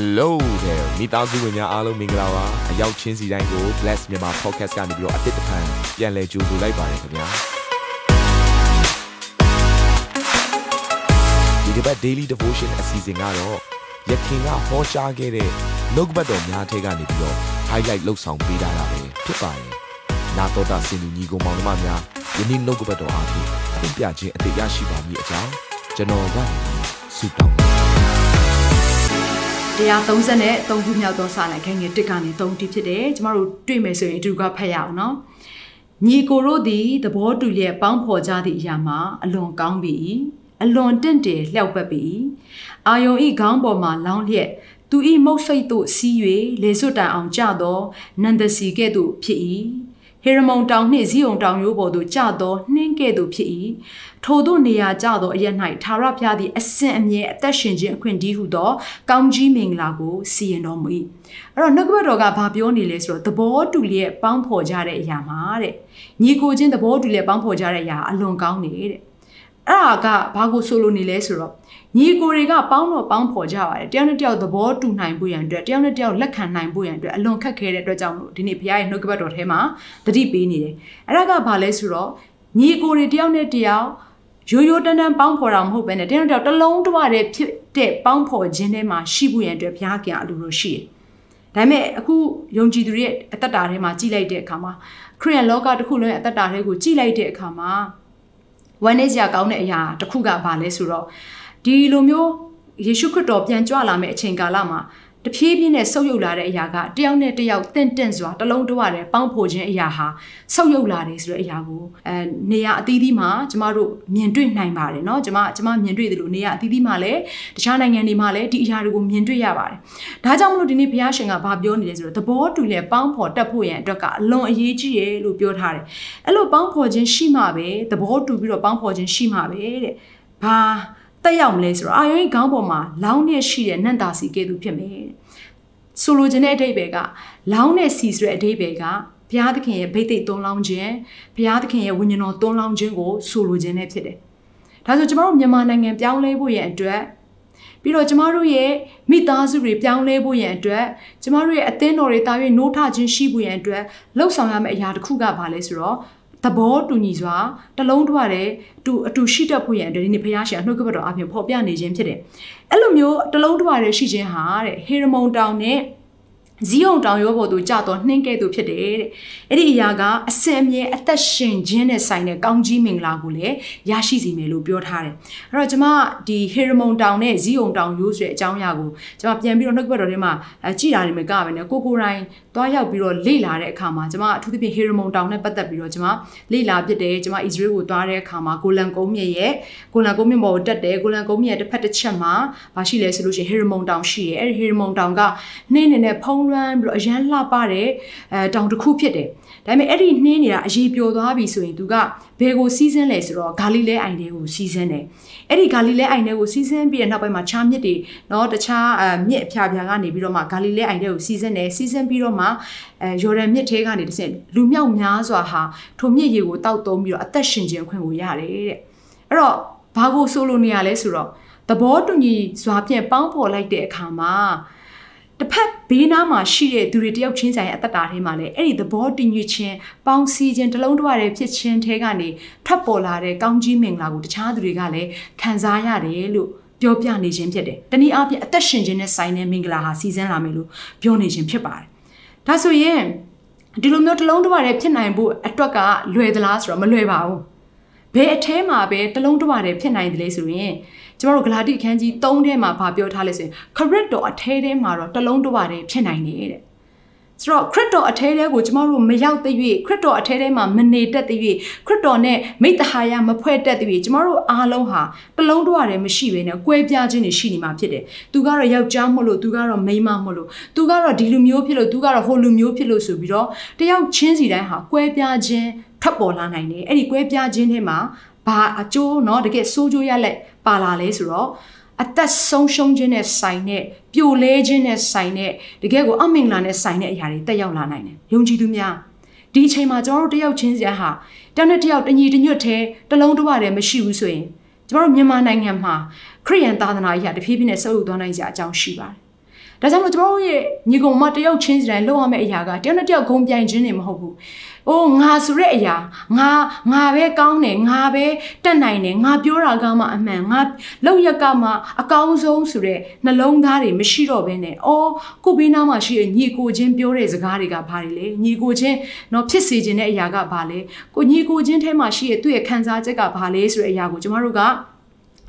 Hello there မိသားစုဝင်များအားလုံးမင်္ဂလာပါအရောက်ချင်းစီတိုင်းကို Bless မြန်မာ Podcast ကနေပြီးတော့အတစ်တဖန်ပြန်လည်ကြိုဆိုလိုက်ပါတယ်ခင်ဗျာဒီတစ်ပတ် Daily Devotion အစီအစဉ်ကတော့ယခင်ကဟောကြားခဲ့တဲ့နှုတ်ဘတ်တော်များထဲကနေပြီးတော့ highlight လောက်ဆောင်ပေးထားတာပဲဖြစ်ပါတယ်နာတော်တာစင်လူညီကောင်မောင်နှမများယနေ့နှုတ်ဘတ်တော်အားဖြင့်အပြခြင်းအသေးရရှိပါမည်အကြောင်းကျွန်တော်ကနေဆုတောင်း 130နဲ့3ခုမြောက်သောစာလံခန်းငယ်1ကနေ3တိဖြစ်တယ်ကျမတို့တွေ့မယ်ဆိုရင်အတူကဖတ်ရအောင်နော်ညီကိုတို့သည်သဘောတူလျက်ပေါင်းဖော်ကြသည့်အရာမှာအလွန်ကောင်းပြီအလွန်တင့်တယ်လျှောက်ပတ်ပြီအာယုံဤခေါင်းပေါ်မှာလောင်းလျက်သူဤမုတ်စိတ်သို့စီး၍လေစွတ်တန်အောင်ကြသောနန္ဒစီကဲ့သို့ဖြစ်၏ ဟေရမုန်တောင်နှင့်ဇီးုံတောင်ရိုးပေါ်သို့ကျသောနှင်းကဲ့သို့ဖြစ်၏ထိုသို့နေရာကျသောအရ၌သာရဖျားသည့်အစင်အမြဲအသက်ရှင်ခြင်းအခွင့်တည်းဟုသော ကောင်းကြီးမင်္ဂလာကိုစီရင်တော်မူ၏အဲ့တော့နှုတ်ကပတ်တော်ကဘာပြောနေလဲဆိုတော့သဘောတူလျက်ပေါင်းဖော်ကြတဲ့အရာမှာတဲ့ညီကိုချင်းသဘောတူလျက်ပေါင်းဖော်ကြတဲ့အရာအလွန်ကောင်းနေတဲ့ အဲ့ဒါကဘာကိုဆိုလိုနေလဲဆိုတော့ညီကိုတွေကပေါင်းတော့ပေါင်းဖော်ကြပါတယ်တယောက်နဲ့တယောက်သဘောတူနိုင်ဖို့ရန်အတွက်တယောက်နဲ့တယောက်လက်ခံနိုင်ဖို့ရန်အတွက်အလွန်ခက်ခဲတဲ့အတွက်ကြောင့်မလို့ဒီနေ့ဘုရားရဲ့နှုတ်ကပတ်တော်ထဲမှာတတိပေးနေတယ်အဲ့ဒါကဘာလဲဆိုတော့ညီကိုတွေတယောက်နဲ့တယောက်ရိုးရိုးတန်းတန်းပေါင်းဖော်တာမဟုတ်ဘဲနဲ့တယောက်တယောက်တစ်လုံးတွတဲ့ဖြစ်တဲ့ပေါင်းဖော်ခြင်းထဲမှာရှိဖို့ရန်အတွက်ဘုရားကအလိုလိုရှိတယ်ဒါပေမဲ့အခုယုံကြည်သူတွေရဲ့အသက်တာထဲမှာကြည်လိုက်တဲ့အခါမှာခရိယန်လောကတစ်ခုလုံးရဲ့အသက်တာတွေကိုကြည်လိုက်တဲ့အခါမှာ ဝမ်းနည်းစရာကောင်းတဲ့အရာတစ်ခုကဘာလဲဆိုတော့ဒီလိုမျိုးယေရှုခရစ်တော်ပြန်ကြွလာမယ့်အချိန်ကာလမှာ တဖြည်းဖြည်းနဲ့ဆုပ်ယုပ်လာတဲ့အရာကတယောက်နဲ့တယောက်တင့်တင့်စွာတလုံးတဝတယ်ပေါင်းဖို့ခြင်းအရာဟာဆုပ်ယုပ်လာတယ်ဆိုတဲ့အရာကိုအဲနေရာအသီးသီးမှာကျမတို့မြင်တွေ့နိုင်ပါတယ်เนาะကျမကျမမြင်တွေ့တယ်လို့နေရာအသီးသီးမှာလည်းတခြားနိုင်ငံတွေမှာလည်းဒီအရာတွေကိုမြင်တွေ့ရပါတယ်ဒါကြောင့်မလို့ဒီနေ့ဘုရားရှင်ကဘာပြောနေလဲဆိုတော့သဘောတူလဲပေါင်းဖော်တက်ဖို့ရန်အတွက်ကအလွန်အရေးကြီးရလို့ပြောထားတယ်အဲ့လိုပေါင်းဖော်ခြင်းရှိမှပဲသဘောတူပြီးတော့ပေါင်းဖော်ခြင်းရှိမှပဲတဲ့ဘာ တက်ရောက်မလဲဆိုတော့အာယုံခေါင်းပေါ်မှာလောင်းနဲ့ရှိတဲ့နန့်တာစီကဲ့သို့ဖြစ်မယ်ဆိုလိုချင်တဲ့အဓိပ္ပာယ်ကလောင်းနဲ့စီဆိုတဲ့အဓိပ္ပာယ်ကဘုရားသခင်ရဲ့ဗိသိက်သွန်းလောင်းခြင်းဘုရားသခင်ရဲ့ဝိညာဉ်တော်သွန်းလောင်းခြင်းကိုဆိုလိုခြင်းနဲ့ဖြစ်တယ်။ဒါဆိုကျမတို့မြန်မာနိုင်ငံပြောင်းလဲဖို့ရဲ့အတွက်ပြီးတော့ကျမတို့ရဲ့မိသားစုတွေပြောင်းလဲဖို့ရန်အတွက်ကျမတို့ရဲ့အသင်းတော်တွေတာ၍နိုးထခြင်းရှိဖို့ရန်အတွက်လှုပ်ဆောင်ရမယ့်အရာတစ်ခုကဘာလဲဆိုတော့ သဘောတူညီစွာတလုံးတွတဲ့တူအတူရှိတတ်ဖို့ရန်အတွက်ဒီနေ့ဖရားရှင်အနှုတ်ကပတ်တော်အပြင်ဖော်ပြနေခြင်းဖြစ်တယ်။အဲ့လိုမျိုးတလုံးတွတဲ့ရှိခြင်းဟာတဲ့ဟေရမုန်တောင်နဲ့ ဇီးုံတောင်ရောပေါ်သို့ကြတော့နှင်းကဲ့သို့ဖြစ်တယ်တဲ့အဲ့ဒီအရာကအစင်အမြဲအသက်ရှင်ခြင်းနဲ့ဆိုင်တဲ့ကောင်းကြီးမင်္ဂလာကိုလည်းရရှိစီမယ်လို့ပြောထားတယ်အဲ့တော့ကျွန်မဒီဟေရမုန်တောင်နဲ့ဇီးုံတောင်ရိုးဆိုတဲ့အကြောင်းအရာကိုကျွန်မပြန်ပြီးတော့နှုတ်ကပတ်တော်ထဲမှာကြည်တာတွေမကပဲねကိုကိုတိုင်းသွားရောက်ပြီးတော့လေ့လာတဲ့အခါမှာကျွန်မအထူးသဖြင့်ဟေရမုန်တောင်နဲ့ပတ်သက်ပြီးတော့ကျွန်မလေ့လာဖြစ်တယ်ကျွန်မအစ္စရေးကိုသွားတဲ့အခါမှာကိုလန်ကုန်းမြစ်ရဲ့ကိုလန်ကုန်းမြစ်ပေါ်ကိုတက်တယ်ကိုလန်ကုန်းမြစ်ရဲ့တစ်ဖက်တစ်ချက်မှာမရှိလဲဆိုလို့ရှိရင်ဟေရမုန်တောင်ရှိတယ်အဲ့ဒီဟေရမုန်တောင်ကနှင်းနေနဲ့ဖုံးလွှမ်းပြီးတော့အရန်လှပတဲ့အဲတောင်တစ်ခုဖြစ်တယ်။ဒါပေမဲ့အဲ့ဒီနှင်းနေတာအရေးပျော်သွားပြီဆိုရင်သူကဘယ်ကိုစီးဆင်းလဲဆိုတော့ဂါလိလဲအိုင်တဲကိုစီးဆင်းတယ်။အဲ့ဒီဂါလိလဲအိုင်တဲကိုစီးဆင်းပြီးတဲ့နောက်ပိုင်းမှာခြားမြစ်တွေနော်တခြားအမြစ်အဖြာဖြာကနေပြီးတော့မှဂါလိလဲအိုင်တဲကိုစီးဆင်းတယ်စီးဆင်းပြီးတော့မှအဲယော်ဒန်မြစ်ထဲကနေတဆင့်လူမြောက်များစွာဟာထိုမြစ်ရေကိုတောက်သုံးပြီးတော့အသက်ရှင်ခြင်းခွင့်ကိုရတယ်တဲ့။အဲ့တော့ဘာကိုဆိုလိုနေရလဲဆိုတော့သဘောတူညီစွာဖြင့်ပေါင်းဖော်လိုက်တဲ့အခါမှာတစ်ဖက် ဘေးနားမှာရှိတဲ့သူတွေတယောက်ချင်းဆိုင်ရဲ့အသက်တာထဲမှာလည်းအဲ့ဒီသဘောတည်ညွတ်ခြင်းပေါင်းစည်းခြင်းတလုံးတဝတဲ့ဖြစ်ခြင်းထဲကနေထွက်ပေါ်လာတဲ့ကောင်းကြီးမင်္ဂလာကိုတခြားသူတွေကလည်းခံစားရတယ်လို့ပြောပြနေခြင်းဖြစ်တယ်။တနည်းအားဖြင့်အသက်ရှင်ခြင်းနဲ့ဆိုင်တဲ့မင်္ဂလာဟာစီစဉ်လာမယ်လို့ပြောနေခြင်းဖြစ်ပါတယ်။ဒါဆိုရင်ဒီလိုမျိုးတလုံးတဝတဲ့ဖြစ်နိုင်ဖို့အတွက်ကလွယ်သလားဆိုတော့မလွယ်ပါဘူး။ဘယ်အထဲမှာပဲတလုံးတဝတဲ့ဖြစ်နိုင်တယ်လဲဆိုရင် ကျမတို့ဂလာတိအခန်းကြီး3ထဲမှာဗာပြောထားလဲဆိုရင်ခရစ်တော်အထဲထဲမှာတော့တလုံးတဝတည်းဖြစ်နိုင်နေတဲ့ဆိုတော့ခရစ်တော်အထဲထဲကိုကျမတို့မရောက်သေး၍ခရစ်တော်အထဲထဲမှာမနေတတ်သေး၍ခရစ်တော်နဲ့မိတ္တဟာယမဖွဲ့တတ်သေး၍ကျမတို့အားလုံးဟာတလုံးတဝတည်းမရှိဘဲနဲ့ကွဲပြားခြင်းတွေရှိနေမှာဖြစ်တယ်။သူကတော့ယောက်ျားမို့လို့သူကတော့မိန်းမမို့လို့သူကတော့ဒီလူမျိုးဖြစ်လို့သူကတော့ဟိုလူမျိုးဖြစ်လို့ဆိုပြီးတော့တယောက်ချင်းစီတိုင်းဟာကွဲပြားခြင်းထွက်ပေါ်လာနိုင်တယ်။အဲ့ဒီကွဲပြားခြင်းထဲမှာဘာအကျိုးเนาะတကယ်စိုးကျိုးရလက် ပါလာလဲဆိုတော့အသက်ဆုံးရှုံးခြင်းနဲ့ဆိုင်တဲ့ပြိုလဲခြင်းနဲ့ဆိုင်တဲ့တကယ်ကိုအမင်္ဂလာနဲ့ဆိုင်တဲ့အရာတွေတက်ရောက်လာနိုင်တယ်။ယုံကြည်သူများဒီအချိန်မှာကျွန်တော်တို့တယောက်ချင်းစီဟာတယောက်နဲ့တယောက်တညီတညွတ်သေးတလုံးတဝတည်းမရှိဘူးဆိုရင်ကျွန်တော်တို့မြန်မာနိုင်ငံမှာခရိယန်သာသနာကြီးဟာတဖြည်းဖြည်းနဲ့ဆုပ်ယူသွားနိုင်ကြအကြောင်းရှိပါတယ်။ဒါကြောင့်မို့ကျွန်တော်တို့ရဲ့ညီကောင်မတယောက်ချင်းစီတိုင်းလုပ်ရမယ့်အရာကတယောက်နဲ့တယောက်ဂုံပြိုင်ခြင်းနေမဟုတ်ဘူး။ အိုးငါဆိုတဲ့အရာငါငါပဲကောင်းတယ်ငါပဲတက်နိုင်တယ်ငါပြောတာကမှအမှန်ငါလောက်ရက်ကမှအကောင်းဆုံးဆိုတဲ့နှလုံးသားတွေမရှိတော့ဘဲနဲ့အော်ကိုဘေးနားမှာရှိတဲ့ညီကိုချင်းပြောတဲ့စကားတွေကဘာတွေလဲညီကိုချင်းတော့ဖြစ်စေခြင်းတဲ့အရာကဘာလဲကိုညီကိုချင်းထဲမှာရှိတဲ့သူ့ရဲ့ခံစားချက်ကဘာလဲဆိုတဲ့အရာကိုကျမတို့က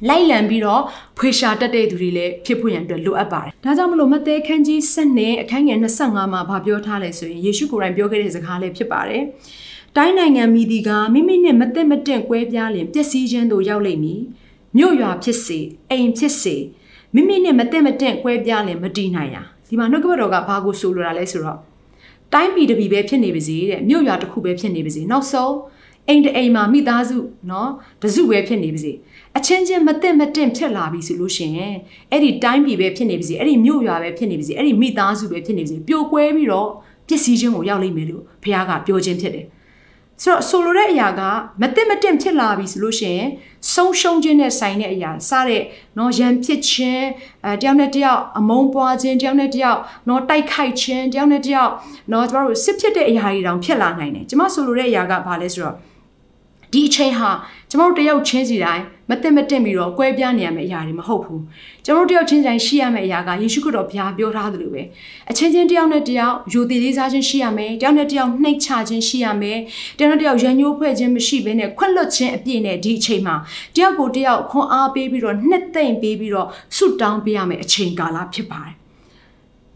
လိုက်လံပြီးတော့ဖွေရှာတက်တဲ့သူတွေလည်းဖြစ်ဖို့ရန်အတွက်လိုအပ်ပါတယ်။ဒါကြောင့်မလို့မဿဲခန်းကြီး7နဲ့အခန်းငယ်25မှာဗာပြောထားလဲဆိုရင်ယေရှုကိုယ်တိုင်ပြောခဲ့တဲ့စကားလည်းဖြစ်ပါတယ်။တိုင်းနိုင်ငံမိဒီကမိမိနဲ့မသက်မတင့်ကွဲပြားလင်ပျက်စီးခြင်းတို့ရောက်လိမ့်မည်။မြို့ရွာဖြစ်စေအိမ်ဖြစ်စေမိမိနဲ့မသက်မတင့်ကွဲပြားလင်မတည်နိုင်ရ။ဒီမှာနှုတ်ကပတ်တော်ကဘာကိုဆိုလိုတာလဲဆိုတော့တိုင်းပြည်တစ်ပြည်ပဲဖြစ်နေပါစေတဲ့မြို့ရွာတစ်ခုပဲဖြစ်နေပါစေနောက်ဆုံး အိမ်တအိမ်မှာမိသားစုเนาะတစုပဲဖြစ်နေပါစေအချင်းချင်းမသိမတင့်ဖြစ်လာပြီဆိုလို့ရှိရင်အဲ့ဒီတိုင်းပြည်ပဲဖြစ်နေပါစေအဲ့ဒီမြို့ရွာပဲဖြစ်နေပါစေအဲ့ဒီမိသားစုပဲဖြစ်နေပါစေပျို့ကွဲပြီးတော့ပျက်စီးခြင်းကိုရောက်လိမ့်မယ်လို့ဘုရားကပြောခြင်းဖြစ်တယ်ဆိုတော့ဆိုလိုတဲ့အရာကမသိမတင့်ဖြစ်လာပြီဆိုလို့ရှိရင်ဆုံးရှုံးခြင်းနဲ့ဆိုင်တဲ့အရာစတဲ့နော်ရန်ဖြစ်ခြင်းအဲတယောက်နဲ့တယောက်အမုန်းပွားခြင်းတယောက်နဲ့တယောက်နော်တိုက်ခိုက်ခြင်းတယောက်နဲ့တယောက်နော်ကျမတို့စစ်ဖြစ်တဲ့အရာတွေတောင်ဖြစ်လာနိုင်တယ်ကျမဆိုလိုတဲ့အရာကဘာလဲဆိုတော့ ဒီအချိန်ဟာကျမတို့တယောက်ချင်းစီတိုင်းမသိမတင်ပြီးတော့ကွဲပြားနေရမယ့်အရာတွေမဟုတ်ဘူးကျမတို့တယောက်ချင်းတိုင်းရှိရမယ့်အရာကယေရှုခရစ်တော်ဘုရားပြောထားသလိုပဲအချင်းချင်းတယောက်နဲ့တယောက်ယိုတည်လေးစားခြင်းရှိရမယ်တယောက်နဲ့တယောက်နှိတ်ချခြင်းရှိရမယ်တယောက်နဲ့တယောက်ရန်ညှိုးဖွဲ့ခြင်းမရှိဘဲနဲ့ခွက်လွတ်ခြင်းအပြည့်နဲ့ဒီအချိန်မှာတယောက်ကိုတယောက်ခွန်အားပေးပြီးတော့နှစ်သိမ့်ပေးပြီးတော့ဆုတောင်းပေးရမယ့်အချိန်ကာလဖြစ်ပါတယ်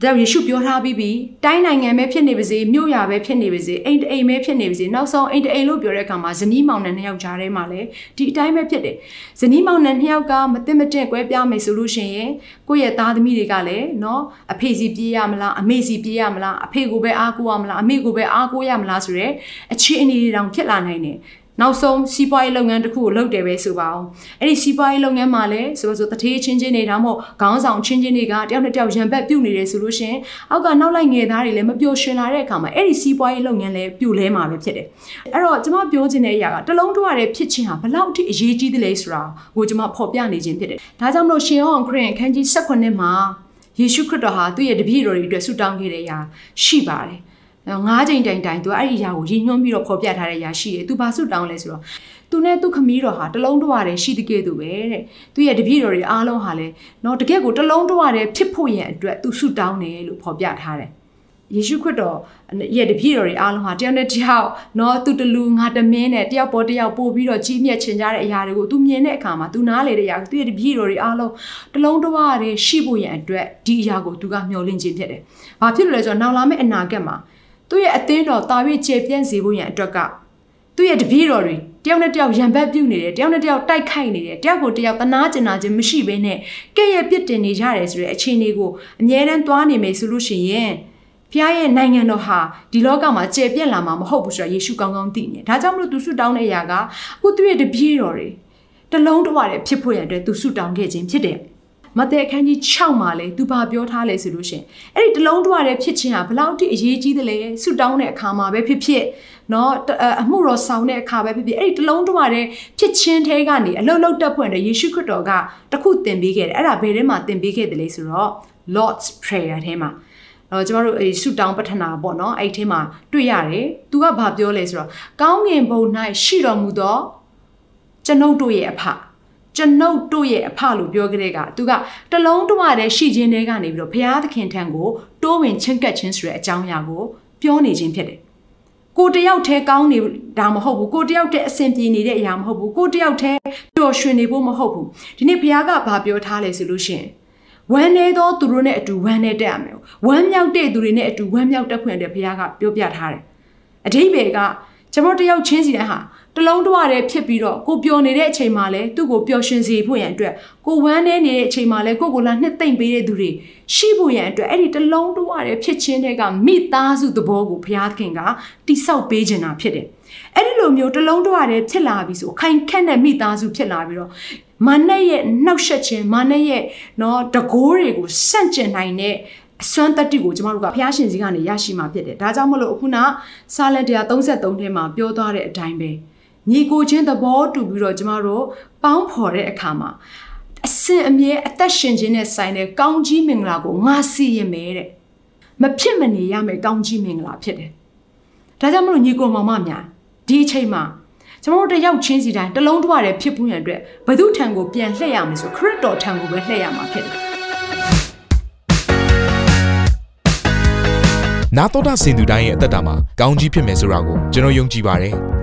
ဒါယေရှုပြောထားပြီးပြီတိုင်းနိုင်ငံပဲဖြစ်နေပါစေမြို့ရာပဲဖြစ်နေပါစေအိမ်တအိမ်ပဲဖြစ်နေပါစေနောက်ဆုံးအိမ်တအိမ်လို့ပြောတဲ့အခါမှာဇနီးမောင်နှံနှစ်ယောက်ကြားထဲမှာလည်းဒီအတိုင်းပဲဖြစ်တယ်ဇနီးမောင်နှံနှစ်ယောက်ကမသိမတင့်ကွဲပြားမယ်ဆိုလို့ရှင်ရင်ကိုယ့်ရဲ့သားသမီးတွေကလည်းနော်အဖေစီပြေးရမလားအမေစီပြေးရမလားအဖေကိုပဲအားကိုးရမလားအမေကိုပဲအားကိုးရမလားဆိုရဲအခြေအနေတွေတောင်ဖြစ်လာနိုင်တယ် နောက်ဆုံးစီးပွားရေးလုပ်ငန်းတစ်ခုကိုလုပ်တယ်ပဲဆိုပါအောင်အဲ့ဒီစီးပွားရေးလုပ်ငန်းမှာလည်းဆိုတော့ဆိုတထေးချင်းချင်းတွေဒါမှမဟုတ်ခေါင်းဆောင်ချင်းချင်းတွေကတယောက်နဲ့တယောက်ရံပတ်ပြုတ်နေတယ်ဆိုလို့ရှင်အောက်ကနောက်လိုက်ငယ်သားတွေလည်းမပျော်ရွှင်လာတဲ့အခါမှာအဲ့ဒီစီးပွားရေးလုပ်ငန်းလည်းပြိုလဲမှာပဲဖြစ်တယ်အဲ့တော့ကျွန်မပြောချင်တဲ့အရာကတလုံးတွရတဲ့ဖြစ်ချင်းဟာဘလောက်အထိအရေးကြီးသလဲဆိုတာကိုကျွန်မဖော်ပြနေခြင်းဖြစ်တယ်ဒါကြောင့်မလို့ရှင်ဟောင်းခရစ်အခန်းကြီး16မှာယေရှုခရစ်တော်ဟာသူ့ရဲ့တပည့်တော်တွေအတွက်ဆုတောင်းခဲ့တဲ့အရာရှိပါတယ် ငါးချိန်တိုင်တိုင်သူအဲ့ဒီຢာကိုရည်ညွှန်းပြီးတော့ဖော်ပြထားတဲ့ຢာရှိတယ်သူဘာဆွတောင်းလဲဆိုတော့သူနဲ့သူခမီးတော်ဟာတလုံးတဝရယ်ရှိတကယ်သူပဲတဲ့သူရဲ့တပြည့်တော်တွေအားလုံးဟာလဲနော်တကယ်ကိုတလုံးတဝရယ်ဖြစ်ဖို့ရန်အတွက်သူဆွတောင်းတယ်လို့ဖော်ပြထားတယ်ယေရှုခရစ်တော်ရဲ့တပြည့်တော်တွေအားလုံးဟာတယောက်နဲ့တယောက်နော်သူတလူငါတမင်းနဲ့တယောက်ပေါ်တယောက်ပို့ပြီးတော့ကြီးမြတ်ချင်ကြတဲ့အရာတွေကိုသူမြင်တဲ့အခါမှာသူနားလေတဲ့အရာသူရဲ့တပြည့်တော်တွေအားလုံးတလုံးတဝရယ်ရှိဖို့ရန်အတွက်ဒီအရာကိုသူကမျှော်လင့်ခြင်းဖြစ်တယ်။ဘာဖြစ်လို့လဲဆိုတော့နောက်လာမယ့်အနာဂတ်မှာ သူ့ရဲ့အသင်းတော်တာ၍ကျေပြန့်စေဖို့ရန်အတွက်ကသူ့ရဲ့တပည့်တော်တွေတယောက်နဲ့တယောက်ရံပတ်ပြုတ်နေတယ်တယောက်နဲ့တယောက်တိုက်ခိုက်နေတယ်တယောက်ကိုတယောက်တနာကျင်နာခြင်းမရှိဘဲနဲ့ကဲ့ရဲ့ပြစ်တင်နေကြတယ်ဆိုတဲ့အခြေအနေကိုအမြဲတမ်းသွားနေမယ်ဆိုလို့ရှိရင်ဖခင်ရဲ့နိုင်ငံတော်ဟာဒီလောကမှာကျေပြန့်လာမှာမဟုတ်ဘူးဆိုတော့ယေရှုကောင်းကောင်းသိနေတယ်ဒါကြောင့်မလို့သူဆုတောင်းတဲ့အရာကအခုသူ့ရဲ့တပည့်တော်တွေတလုံးတဝရဖြစ်ဖို့ရတဲ့သူဆုတောင်းခဲ့ခြင်းဖြစ်တယ် မဿဲအခန်းကြီး6မှာလေသူဘာပြောထားလဲဆိုလို့ရှင်အဲ့ဒီတလုံးတွရတဲ့ဖြစ်ခြင်းဟာဘလောက်ထိအရေးကြီးသလဲဆူတောင်းတဲ့အခါမှာပဲဖြစ်ဖြစ်เนาะအမှုတော်ဆောင်တဲ့အခါပဲဖြစ်ဖြစ်အဲ့ဒီတလုံးတွရတဲ့ဖြစ်ခြင်းထဲကနေအလုံးလုံးတက်ဖွင့်တဲ့ယေရှုခရစ်တော်ကတခုသင်ပေးခဲ့တယ်အဲ့ဒါဘယ်ထဲမှာသင်ပေးခဲ့တယ်လဲဆိုတော့ Lord's Prayer ထဲမှာတော့ကျမတို့အဲဆူတောင်းပတ္ထနာပေါ့နော်အဲ့ထဲမှာတွေ့ရတယ်။ तू ကဘာပြောလဲဆိုတော့ကောင်းငင်ဘုံ၌ရှိတော်မူသောကျွန်ုပ်တို့ရဲ့အဖ ကျွန်ုပ်တို့ရဲ့အဖလို့ပြောကြတဲ့ကသူကတလုံးတဝတည်းရှိခြင်းတွေကနေပြီးတော့ဘုရားသခင်ထံကိုတိုးဝင်ချင့်ကပ်ခြင်းဆိုတဲ့အကြောင်းအရာကိုပြောနေခြင်းဖြစ်တယ်။ကိုတယောက်တည်းကောင်းနေတာမဟုတ်ဘူးကိုတယောက်တည်းအဆင်ပြေနေတဲ့အရာမဟုတ်ဘူးကိုတယောက်တည်းပျော်ရွှင်နေဖို့မဟုတ်ဘူးဒီနေ့ဘုရားကဘာပြောထားလဲဆိုလို့ရှိရင်ဝမ်းနေသောသူတို့နဲ့အတူဝမ်းနေတတ်ရမယ်။ဝမ်းမြောက်တဲ့သူတွေနဲ့အတူဝမ်းမြောက်တတ်ခွင့်တဲ့ဘုရားကပြောပြထားတယ်။အဓိပ္ပာယ်ကကျွန်တော်တယောက်ချင်းစီတိုင်းဟာ တလုံးတဝရဲဖြစ်ပြီးတော့ကိုပျော်နေတဲ့အချိန်မှာလည်းသူ့ကိုပျော်ရွှင်စေဖို့ရန်အတွက်ကိုဝမ်းနေနေတဲ့အချိန်မှာလည်းကိုကိုလာနှစ်သိမ့်ပေးတဲ့သူတွေရှိဖို့ရန်အတွက်အဲ့ဒီတလုံးတဝရဲဖြစ်ခြင်းတွေကမိသားစုသဘောကိုဘုရားသခင်ကတိဆောက်ပေးခြင်းတာဖြစ်တယ်။အဲ့ဒီလိုမျိုးတလုံးတဝရဲဖြစ်လာပြီဆိုခိုင်ခက်တဲ့မိသားစုဖြစ်လာပြီးတော့မာနရဲ့နှောက်ယှက်ခြင်းမာနရဲ့နော်တကိုးတွေကိုစန့်ကျင်နိုင်တဲ့အစွမ်းတတ္တိကိုကျမတို့ကဘုရားရှင်စီကနေရရှိမှာဖြစ်တယ်။ဒါကြောင့်မလို့အခုနစာလန်133ထဲမှာပြောသွားတဲ့အတိုင်းပဲ ညီကိုချင်းသဘောတူပြီးတော့ကျမတို့ပေါင်းဖော်တဲ့အခါမှာအစင်အမြဲအသက်ရှင်ခြင်းနဲ့ဆိုင်တဲ့ကောင်းကြီးမင်္ဂလာကိုငါစီရင်မယ်တဲ့မဖြစ်မနေရမယ်ကောင်းကြီးမင်္ဂလာဖြစ်တယ်ဒါကြောင့်မလို့ညီကိုမောင်မများဒီအချိန်မှာကျွန်တော်တို့တယောက်ချင်းစီတိုင်းတလုံးတစ်ဝတည်းဖြစ်ပွင့်ရတဲ့ဘု து ထံကိုပြန်လှည့်ရမယ်ဆိုခရစ်တော်ထံကိုပဲလှည့်ရမှာဖြစ်တယ်နာတော်တာစင်သူတိုင်းရဲ့အသက်တာမှာကောင်းကြီးဖြစ်မယ်ဆိုတာကိုကျွန်တော်ယုံကြည်ပါတယ်။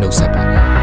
နှုတ်ဆက်ပါတယ်